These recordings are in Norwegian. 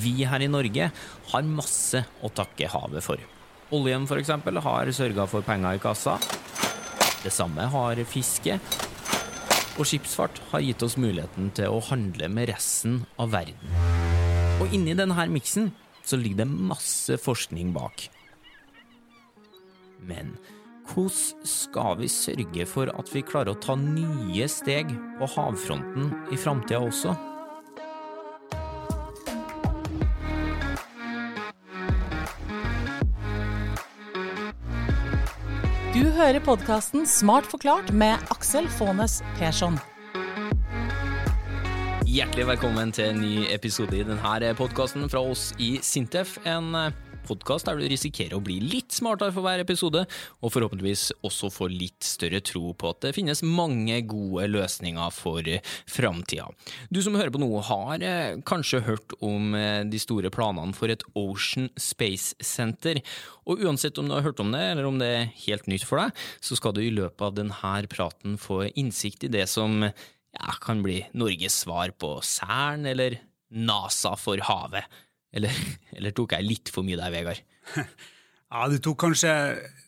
Vi her i Norge har masse å takke havet for. Oljen f.eks. har sørga for penger i kassa. Det samme har fiske. Og skipsfart har gitt oss muligheten til å handle med resten av verden. Og inni denne miksen så ligger det masse forskning bak. Men hvordan skal vi sørge for at vi klarer å ta nye steg på havfronten i framtida også? Du hører podkasten Smart forklart med Aksel Faanes Persson. Hjertelig velkommen til en ny episode i denne podkasten fra oss i Sintef. En podkast der du risikerer å bli litt smartere for hver episode, og forhåpentligvis også få litt større tro på at det finnes mange gode løsninger for framtida. Du som hører på nå, har eh, kanskje hørt om eh, de store planene for et Ocean Space Center. Og uansett om du har hørt om det, eller om det er helt nytt for deg, så skal du i løpet av denne praten få innsikt i det som ja, kan bli Norges svar på Cern eller NASA for havet. Eller, eller, tok jeg litt for mye der, Vegard? Ja, du tok kanskje,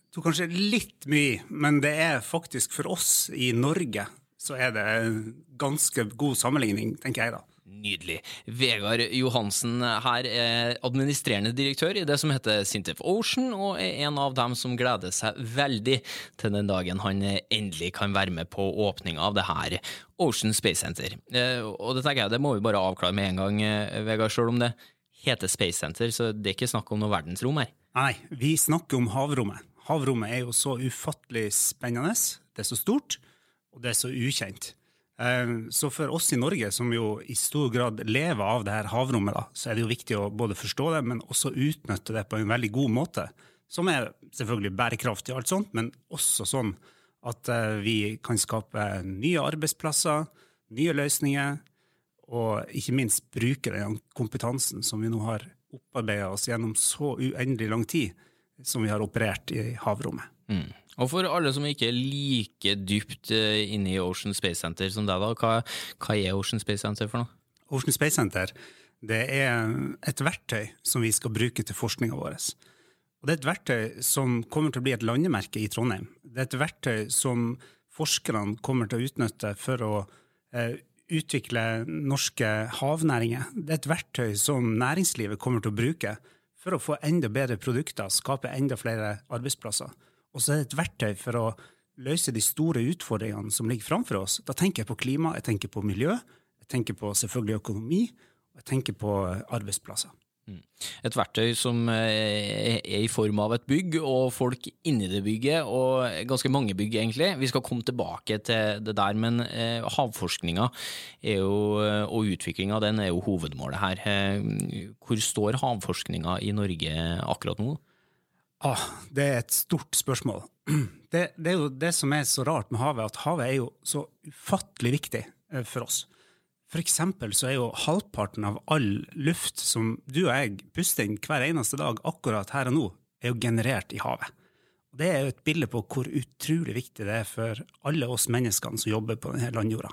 tok kanskje, litt mye, men det er faktisk for oss i Norge så er det ganske god sammenligning, tenker jeg da. Nydelig. Vegard Johansen her er administrerende direktør i det som heter Sintef Ocean, og er en av dem som gleder seg veldig til den dagen han endelig kan være med på åpninga av det her Ocean Space Center. Eh, og det tenker jeg, det må vi bare avklare med en gang, eh, Vegard, sjøl om det heter Space Center, så det er ikke snakk om noe verdensrom her. Nei, vi snakker om havrommet. Havrommet er jo så ufattelig spennende. Det er så stort, og det er så ukjent. Eh, så for oss i Norge, som jo i stor grad lever av det her havrommet, da, så er det jo viktig å både forstå det, men også utnytte det på en veldig god måte. Som er selvfølgelig bærekraftig, og alt sånt, men også sånn at eh, vi kan skape nye arbeidsplasser, nye løsninger, og ikke minst bruke den kompetansen som vi nå har opparbeida oss gjennom så uendelig lang tid som vi har operert i havrommet. Mm. Og for alle som ikke er like dypt eh, inne i Ocean Space Center som deg, da, hva, hva er Ocean Space Center for noe? Ocean Space Center det er et verktøy som vi skal bruke til forskninga vår. Og det er et verktøy som kommer til å bli et landemerke i Trondheim. Det er et verktøy som forskerne kommer til å utnytte for å eh, utvikle norske havnæringer. Det er et verktøy som næringslivet kommer til å bruke for å få enda bedre produkter, skape enda flere arbeidsplasser. Og så er det et verktøy for å løse de store utfordringene som ligger framfor oss. Da tenker jeg på klima, jeg tenker på miljø, jeg tenker på selvfølgelig økonomi, og jeg tenker på arbeidsplasser. Mm. Et verktøy som eh, er i form av et bygg, og folk inni det bygget, og ganske mange bygg, egentlig. Vi skal komme tilbake til det der, men eh, jo, og utviklinga den er jo hovedmålet her. Eh, hvor står havforskninga i Norge akkurat nå? Ah, det er et stort spørsmål. Det, det, er jo det som er så rart med havet, at havet er jo så ufattelig viktig for oss. For eksempel så er jo halvparten av all luft som du og jeg puster inn hver eneste dag akkurat her og nå, er jo generert i havet. Og Det er jo et bilde på hvor utrolig viktig det er for alle oss menneskene som jobber på denne landjorda.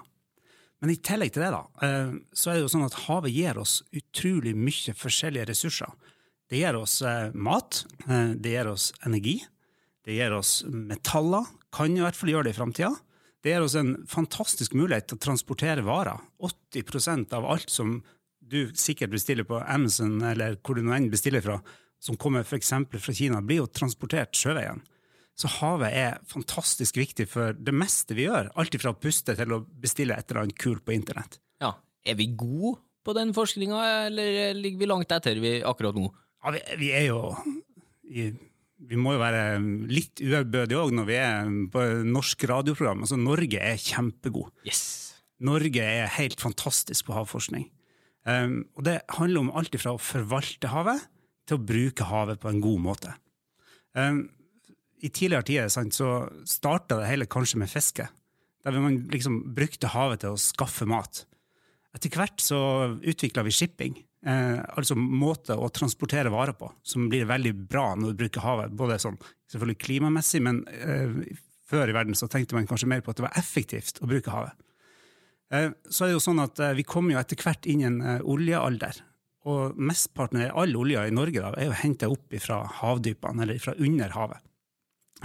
Men i tillegg til det, da, eh, så er det jo sånn at havet gir oss utrolig mye forskjellige ressurser. Det gir oss eh, mat, eh, det gir oss energi, det gir oss metaller, kan i hvert fall gjøre det i framtida. Det gir oss en fantastisk mulighet til å transportere varer. 80% av alt som du sikkert bestiller på Amazon, eller hvor du nå enn bestiller fra, som kommer f.eks. fra Kina, blir jo transportert sjøveien. Så havet er fantastisk viktig for det meste vi gjør. Alt fra å puste til å bestille et eller annet kult på internett. Ja, Er vi gode på den forskninga, eller ligger vi langt etter vi akkurat nå? Ja, vi, vi er jo i vi må jo være litt uærbødige òg når vi er på norsk radioprogram. Altså, Norge er kjempegod. Yes. Norge er helt fantastisk på havforskning. Um, og det handler om alt fra å forvalte havet til å bruke havet på en god måte. Um, I tidligere tider sant, så starta det hele kanskje med fiske, der man liksom brukte havet til å skaffe mat. Etter hvert så utvikla vi shipping, Eh, altså måte å transportere varer på, som blir veldig bra når du bruker havet. Både sånn, selvfølgelig klimamessig, men eh, før i verden så tenkte man kanskje mer på at det var effektivt å bruke havet. Eh, så er det jo sånn at eh, Vi kommer jo etter hvert inn i en eh, oljealder. og mesteparten av all olja i Norge da, er jo henta opp fra havdypene, eller fra under havet.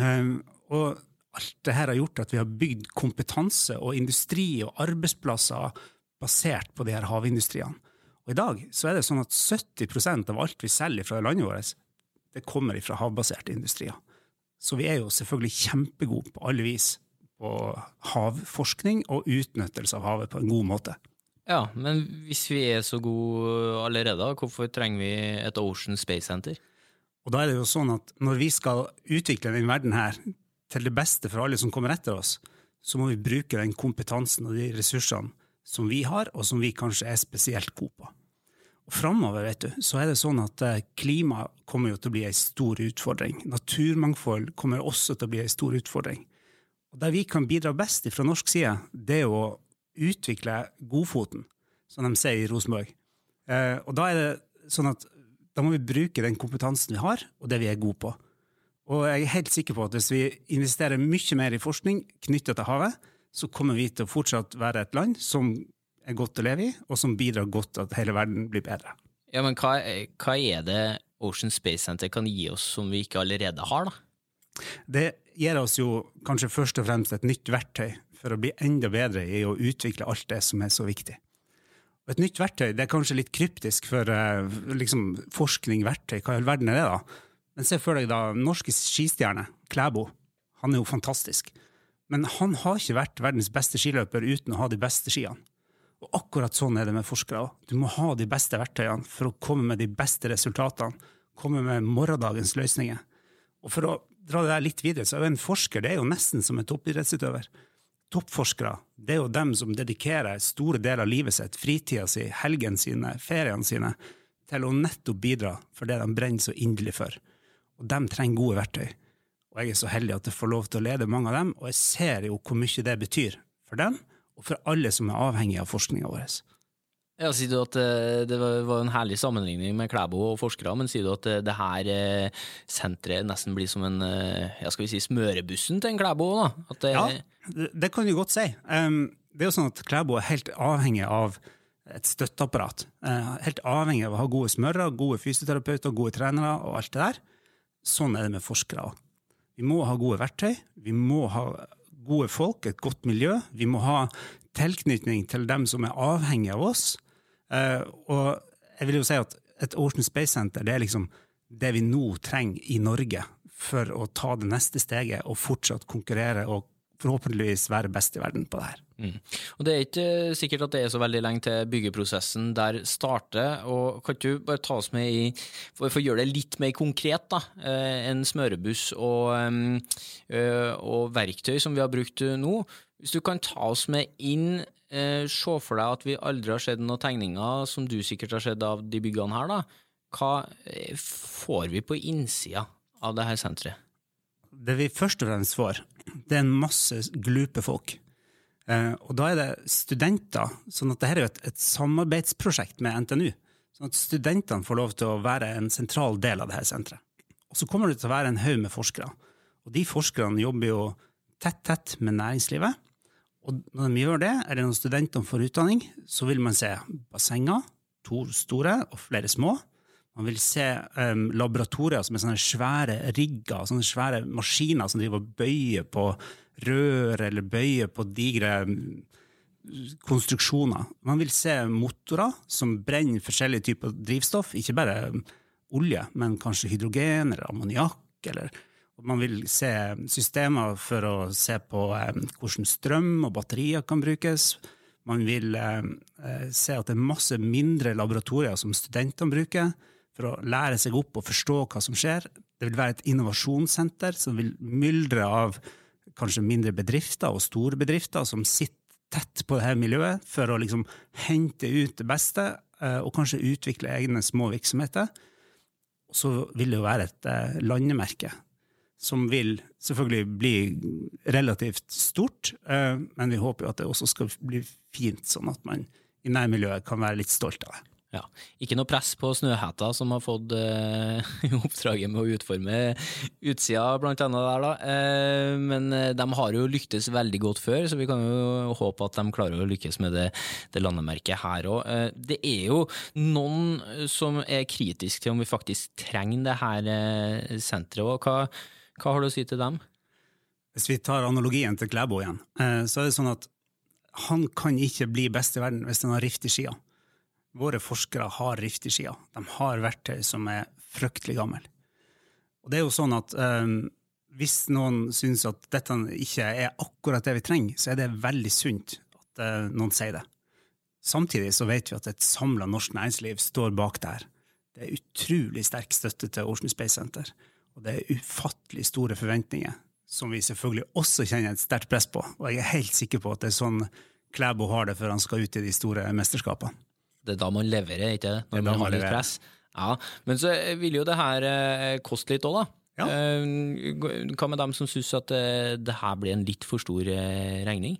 Um, og alt det her har gjort at vi har bygd kompetanse og industri og arbeidsplasser basert på de her havindustriene. Og i dag så er det sånn at 70% av alt vi selger fra landet vårt, det kommer fra havbaserte industrier. Så vi er jo selvfølgelig kjempegode på alle vis på havforskning og utnyttelse av havet på en god måte. Ja, men hvis vi er så gode allerede, hvorfor trenger vi et Ocean Space Center? Og da er det jo sånn at når vi skal utvikle denne verden her til det beste for alle som kommer etter oss, så må vi bruke den kompetansen og de ressursene som vi har, og som vi kanskje er spesielt gode på. Og Framover vet du, så er det sånn at eh, klima kommer jo til å bli en stor utfordring. Naturmangfold kommer også til å bli en stor utfordring. Og Der vi kan bidra best fra norsk side, det er å utvikle godfoten, som de sier i Rosenborg. Eh, og da er det sånn at da må vi bruke den kompetansen vi har, og det vi er gode på. Og jeg er helt sikker på at hvis vi investerer mye mer i forskning knyttet til havet, så kommer vi til å fortsatt være et land som er godt å leve i, og som bidrar godt til at hele verden blir bedre. Ja, men hva, hva er det Ocean Space Center kan gi oss som vi ikke allerede har, da? Det gir oss jo kanskje først og fremst et nytt verktøy for å bli enda bedre i å utvikle alt det som er så viktig. Og et nytt verktøy det er kanskje litt kryptisk for uh, liksom, forskning, verktøy, hva i all verden er det, da? Men se for deg da norske skistjerne, Klæbo. Han er jo fantastisk. Men han har ikke vært verdens beste skiløper uten å ha de beste skiene. Og akkurat sånn er det med forskere. Du må ha de beste verktøyene for å komme med de beste resultatene, komme med morgendagens løsninger. Og for å dra det der litt videre, så er jo en forsker det er jo nesten som en toppidrettsutøver. Toppforskere det er jo dem som dedikerer store deler av livet sitt, fritida si, helgene sine, feriene sine, til å nettopp bidra for det de brenner så inderlig for. Og de trenger gode verktøy. Og jeg er så heldig at jeg får lov til å lede mange av dem, og jeg ser jo hvor mye det betyr for dem, og for alle som er avhengig av forskninga vår. Ja, Sier du at eh, det var en herlig sammenligning med Klæbo og forskere, men sier du at eh, det her eh, senteret nesten blir som en ja, skal vi si, smørebussen til en Klæbo? da? Det... Ja, det, kan du godt si. Det er jo sånn at Klæbo er helt avhengig av et støtteapparat. Helt avhengig av å ha gode smører, gode fysioterapeuter, gode trenere og alt det der. Sånn er det med forskere òg. Vi må ha gode verktøy, vi må ha gode folk, et godt miljø. Vi må ha tilknytning til dem som er avhengig av oss. Uh, og jeg vil jo si at et Ocean Space Center det er liksom det vi nå trenger i Norge for å ta det neste steget og fortsatt konkurrere og forhåpentligvis være best i verden på det her. Mm. Og Det er ikke sikkert at det er så veldig lenge til byggeprosessen der starter. og Kan du bare ta oss med i, for, å gjøre det litt mer konkret, da, eh, en smørebuss og, eh, og verktøy som vi har brukt nå. Hvis du kan ta oss med inn, eh, se for deg at vi aldri har sett noen tegninger som du sikkert har sett av de byggene her. da. Hva får vi på innsida av det her senteret? Det vi først og fremst får, det er en masse glupe folk Eh, og da er det studenter, sånn at dette er et, et samarbeidsprosjekt med NTNU. Sånn at studentene får lov til å være en sentral del av dette senteret. Og så kommer det til å være en haug med forskere. Og de forskerne jobber jo tett, tett med næringslivet. Og når de gjør det, eller når studentene får utdanning, så vil man se bassenger, to store og flere små. Man vil se um, laboratorier som er sånne svære rigger, sånne svære maskiner som driver og bøyer på rør eller bøye på digre mm, konstruksjoner. Man vil se motorer som brenner forskjellige typer drivstoff, ikke bare mm, olje, men kanskje hydrogen eller ammoniakk. eller man vil se systemer for å se på eh, hvordan strøm og batterier kan brukes. Man vil eh, eh, se at det er masse mindre laboratorier som studentene bruker for å lære seg opp og forstå hva som skjer. Det vil være et innovasjonssenter som vil myldre av kanskje mindre bedrifter og store bedrifter som sitter tett på dette miljøet for å liksom hente ut det beste, eh, og kanskje utvikle egne små virksomheter. Så vil det jo være et eh, landemerke som vil selvfølgelig bli relativt stort, eh, men vi håper jo at det også skal bli fint, sånn at man i nærmiljøet kan være litt stolt av det. Ja. Ikke noe press på Snøhetta, som har fått eh, oppdraget med å utforme utsida, blant annet der, da. Eh, men eh, de har jo lyktes veldig godt før, så vi kan jo håpe at de klarer å lykkes med det, det landemerket her òg. Eh, det er jo noen som er kritiske til om vi faktisk trenger det her eh, senteret. òg. hva, hva har du å si til dem? Hvis vi tar analogien til Klæbo igjen, eh, så er det sånn at han kan ikke bli best i verden hvis han har rift i skia. Våre forskere har rift i skia. De har verktøy som er fryktelig gamle. Og det er jo sånn at um, hvis noen syns at dette ikke er akkurat det vi trenger, så er det veldig sunt at uh, noen sier det. Samtidig så vet vi at et samla norsk næringsliv står bak det her. Det er utrolig sterk støtte til Ocean Space Center, og det er ufattelig store forventninger, som vi selvfølgelig også kjenner et sterkt press på. Og jeg er helt sikker på at det er sånn Klæbo har det før han skal ut i de store mesterskapene. Det er da man leverer, ikke det? Når Det man man har litt press. Ja, Men så vil jo det her eh, koste litt òg, da. Ja. Eh, Hva med dem som syns at eh, det her blir en litt for stor eh, regning?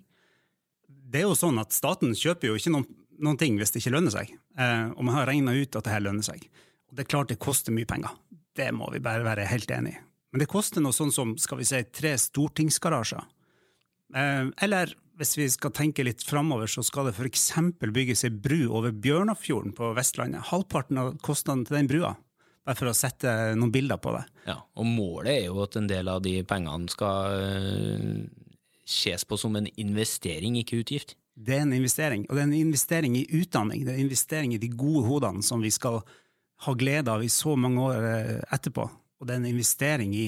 Det er jo sånn at Staten kjøper jo ikke noen, noen ting hvis det ikke lønner seg. Eh, og man har regna ut at det her lønner seg. Og Det er klart det koster mye penger. Det må vi bare være helt enig i. Men det koster noe sånn som skal vi si, tre stortingsgarasjer. Eh, eller hvis vi skal tenke litt framover, så skal det f.eks. bygges ei bru over Bjørnafjorden på Vestlandet. Halvparten av kostnaden til den brua. Bare for å sette noen bilder på det. Ja, Og målet er jo at en del av de pengene skal eh, ses på som en investering, ikke utgift. Det er en investering, og det er en investering i utdanning. Det er en investering i de gode hodene som vi skal ha glede av i så mange år eh, etterpå. Og det er en investering i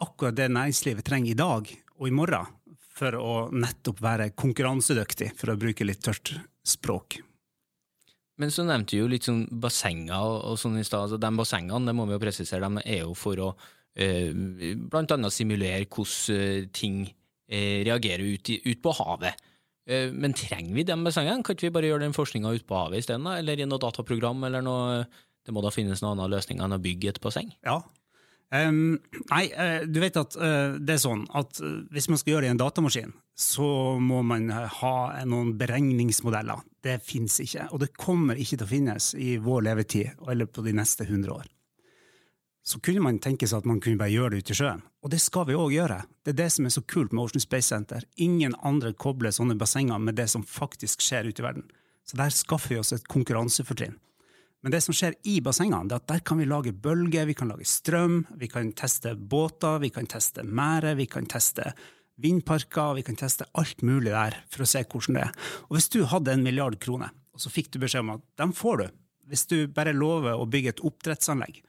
akkurat det næringslivet trenger i dag og i morgen for å nettopp være konkurransedyktig, for å bruke litt tørt språk. Men så nevnte du jo litt sånn bassenger og, sånn i stad. Altså, de bassengene, det må vi jo presisere, de er jo for å eh, blant annet simulere hvordan eh, ting eh, reagerer ut, i, ut på havet. Eh, men trenger vi de bassengene? Kan ikke vi bare gjøre den forskninga ute på havet isteden? Eller i noe dataprogram, eller noe Det må da finnes noen annen løsning enn å bygge et basseng? Ja. Em, nei, eh, du vet at uh, det er sånn at eh, hvis man skal gjøre det i en datamaskin, så må man ha noen beregningsmodeller. Det finnes ikke, og det kommer ikke til å finnes i vår levetid eller på de neste 100 år. Så kunne man tenke seg at man kunne bare gjøre det ute i sjøen, og det skal vi òg gjøre. Det er det som er så kult med Ocean Space Center. Ingen andre kobler sånne bassenger med det som faktisk skjer ute i verden. Så der skaffer vi oss et konkurransefortrinn. Men det som skjer i bassengene, det er at der kan vi lage bølger, vi kan lage strøm, vi kan teste båter, vi kan teste merder, vi kan teste vindparker, vi kan teste alt mulig der for å se hvordan det er. Og hvis du hadde en milliard kroner, og så fikk du beskjed om at dem får du, hvis du bare lover å bygge et oppdrettsanlegg,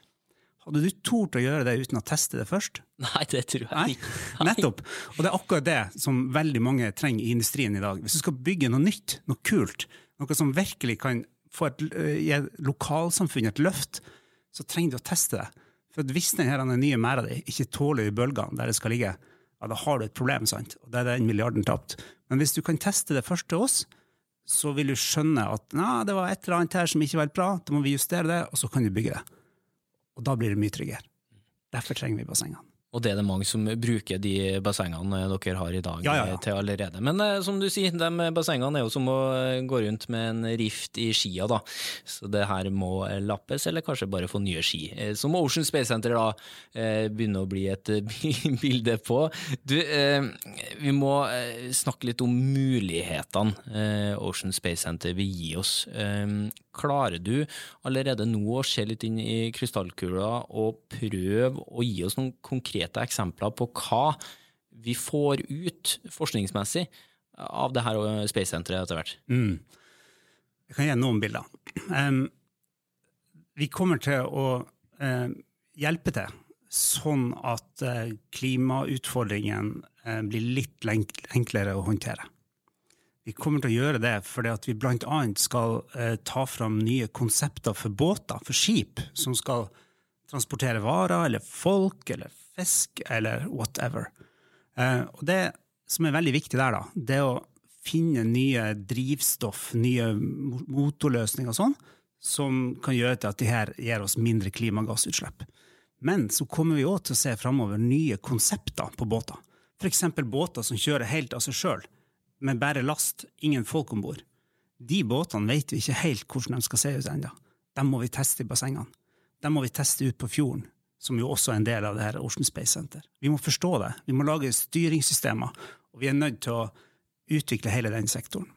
hadde du tort å gjøre det uten å teste det først? Nei, det tror jeg Nei, ikke. nettopp. Og det er akkurat det som veldig mange trenger i industrien i dag. Hvis du skal bygge noe nytt, noe kult, noe som virkelig kan få et, gi lokalsamfunnet et løft, så trenger du å teste det. For hvis denne nye merda di ikke tåler bølgene der det skal ligge, ja, da har du et problem, sant? Og da er den milliarden tapt. Men hvis du kan teste det først til oss, så vil du skjønne at nei, det var et eller annet her som ikke var helt bra, da må vi justere det, og så kan du bygge det. Og da blir det mye tryggere. Derfor trenger vi bassengene. Og det er det mange som bruker de bassengene dere har i dag Ja, ja, ja. eh, til allerede. Men eh, som du sier, de bassengene er jo som å eh, gå rundt med en rift i skia, da. Så det her må eh, lappes, eller kanskje bare få nye ski. Eh, Som Ocean Space Center da eh, begynner å bli et eh, bilde på. Du, eh, vi må eh, snakke litt om mulighetene eh, Ocean Space Center vil gi oss. Eh, Klarer du allerede nå å se litt inn i krystallkula og prøve å gi oss noen konkrete eksempler på hva vi får ut forskningsmessig av det her Space-senteret etter hvert? Mm. Jeg kan gi noen bilder. Um, vi kommer til å eh, hjelpe til sånn at uh, klimautfordringen uh, blir litt enklere å håndtere. Vi kommer til å gjøre det fordi at vi annet skal eh, ta fram nye konsepter for båter, for skip, som skal transportere varer eller folk eller fisk eller whatever. Eh, og det som er veldig viktig der, da, det er å finne nye drivstoff, nye motorløsninger og sånn, som kan gjøre til at de her gir oss mindre klimagassutslipp. Men så kommer vi òg til å se framover nye konsepter på båter. F.eks. båter som kjører helt av seg sjøl, med bare last, ingen folk om bord. De båtene vet vi ikke helt hvordan de skal se ut ennå. Dem må vi teste i bassengene. Dem må vi teste ut på fjorden, som jo også er en del av det her Ocean Space Center. Vi må forstå det. Vi må lage styringssystemer, og vi er nødt til å utvikle hele den sektoren.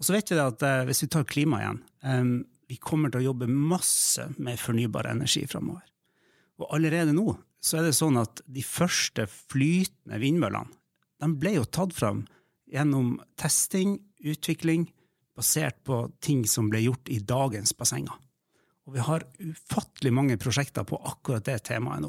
Og så vet vi at eh, hvis vi tar klima igjen, vi kommer til å jobbe masse med fornybar energi framover. Og allerede nå så er det sånn at de første flytende vindmøllene de ble jo tatt fram gjennom testing, utvikling, basert på ting som ble gjort i dagens bassenger. Og vi har ufattelig mange prosjekter på akkurat det temaet nå.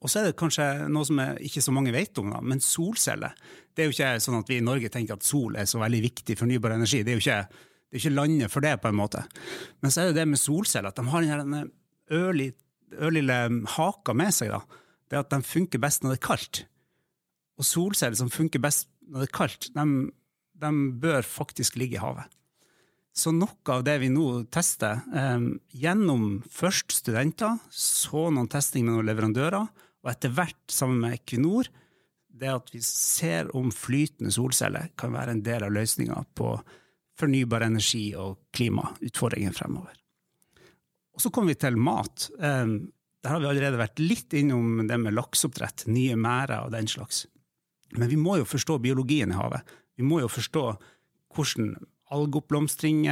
Og så er det kanskje noe som ikke så mange vet om, da, men solceller. Det er jo ikke sånn at vi i Norge tenker at sol er så veldig viktig fornybar energi. Det er jo ikke, det er ikke landet for det, på en måte. Men så er det det med solceller, at de har den ørlille haka med seg. da. Det er at de funker best når det er kaldt. Og solceller som funker best når det er kaldt, de, de bør faktisk ligge i havet. Så noe av det vi nå tester, um, gjennom først studenter, så noen testing med noen leverandører, og etter hvert sammen med Equinor, det at vi ser om flytende solceller kan være en del av løsninga på fornybar energi og klimautfordringen fremover. Og så kommer vi til mat. Um, der har vi allerede vært litt innom det med lakseoppdrett, nye merder og den slags. Men vi må jo forstå biologien i havet. Vi må jo forstå hvordan algeoppblomstring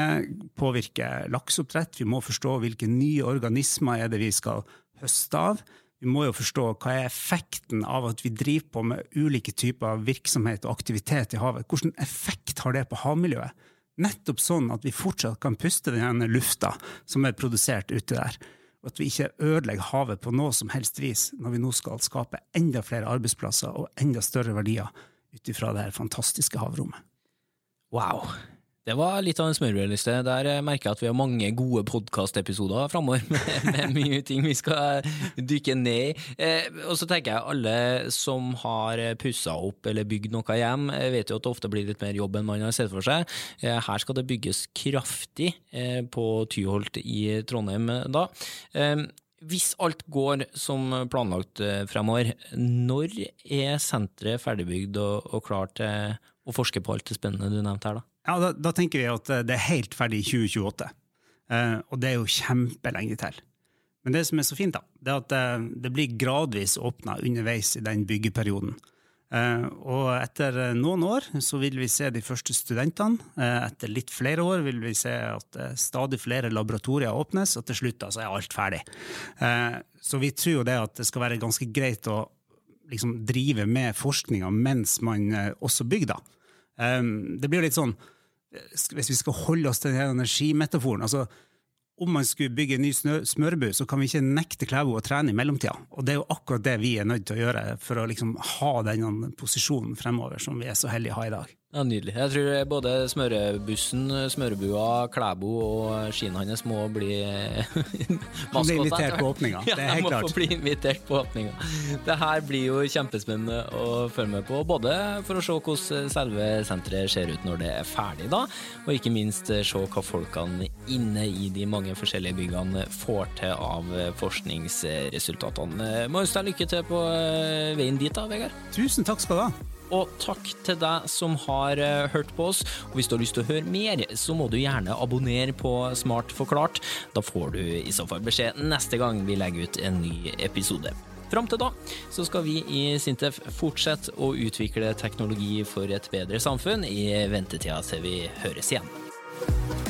påvirker lakseoppdrett. Vi må forstå hvilke nye organismer er det vi skal høste av. Vi må jo forstå hva er effekten av at vi driver på med ulike typer virksomhet og aktivitet i havet. Hvilken effekt har det på havmiljøet? Nettopp sånn at vi fortsatt kan puste denne lufta som er produsert ute der. Og at vi ikke ødelegger havet på noe som helst vis når vi nå skal skape enda flere arbeidsplasser og enda større verdier ut ifra det her fantastiske havrommet. Wow. Det var litt av en smørbrødliste. Der merker jeg at vi har mange gode podkastepisoder framover med, med, mye ting vi skal dykke ned i. Eh, og så tenker jeg alle som har pussa opp eller bygd noe hjem, eh, vet jo at det ofte blir litt mer jobb enn man har sett for seg. Eh, her skal det bygges kraftig eh, på Tyholt i Trondheim da. Eh, hvis alt går som planlagt eh, fremover, når er senteret ferdigbygd og, og klart til å forske på alt det spennende du nevnte her, da? Ja, da, da, tenker vi at eh, det er helt ferdig i 2028. Uh, og det er jo kjempelenge til. Men det som er så fint, da, det er at eh, det blir gradvis åpna underveis i den byggeperioden. Uh, og etter eh, noen år så vil vi se de første studentene. Eh, etter litt flere år vil vi se at stadig flere laboratorier åpnes, og til slutt altså, er alt ferdig. så vi tror jo det at det skal være ganske greit å liksom, drive med forskninga mens man også bygger. da. det blir jo litt sånn hvis vi skal holde oss til den energimetaforen altså om man skulle bygge en ny smørbu, så kan vi ikke nekte Klæbo å trene i mellomtida. Og det er jo akkurat det vi er nødt til å gjøre for å liksom ha den posisjonen fremover som vi er så heldige å ha i dag. Ja, Nydelig. Jeg tror både smørebussen, smørebua, Klæbo og skiene hans må bli Han blir invitert på åpninga, det er helt klart. Ja, må få bli invitert på åpninga. Det her blir jo kjempespennende å følge med på, både for å se hvordan selve senteret ser ut når det er ferdig, da, og ikke minst se hva folkene inne i de mange forskjellige byggene får til av forskningsresultatene. Må ønske deg lykke til på veien dit, da, Vegard. Tusen takk skal du ha. Og takk til deg som har uh, hørt på oss. Og hvis du har lyst til å høre mer, så må du gjerne abonnere på Smart forklart. Da får du i så fall beskjed neste gang vi legger ut en ny episode. Fram til da så skal vi i Sintef fortsette å utvikle teknologi for et bedre samfunn i ventetida til vi høres igjen.